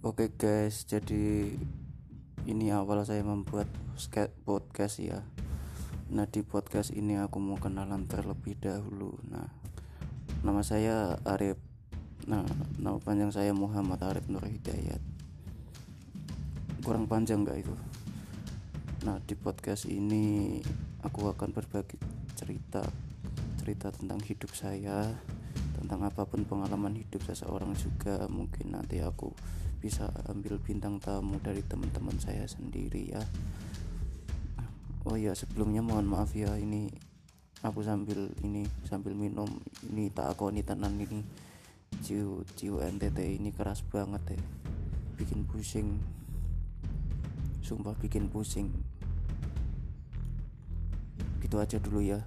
Oke guys, jadi ini awal saya membuat podcast ya. Nah di podcast ini aku mau kenalan terlebih dahulu. Nah nama saya Arif. Nah nama panjang saya Muhammad Arif Nur Hidayat. Kurang panjang nggak itu? Nah di podcast ini aku akan berbagi cerita cerita tentang hidup saya tentang apa pun pengalaman hidup seseorang juga mungkin nanti aku bisa ambil bintang tamu dari teman-teman saya sendiri ya. Oh ya sebelumnya mohon maaf ya ini aku sambil ini sambil minum. Ini tak aku ini tenan ini. Ciu ciu NTT ini keras banget ya. Bikin pusing. Sumpah bikin pusing. Gitu aja dulu ya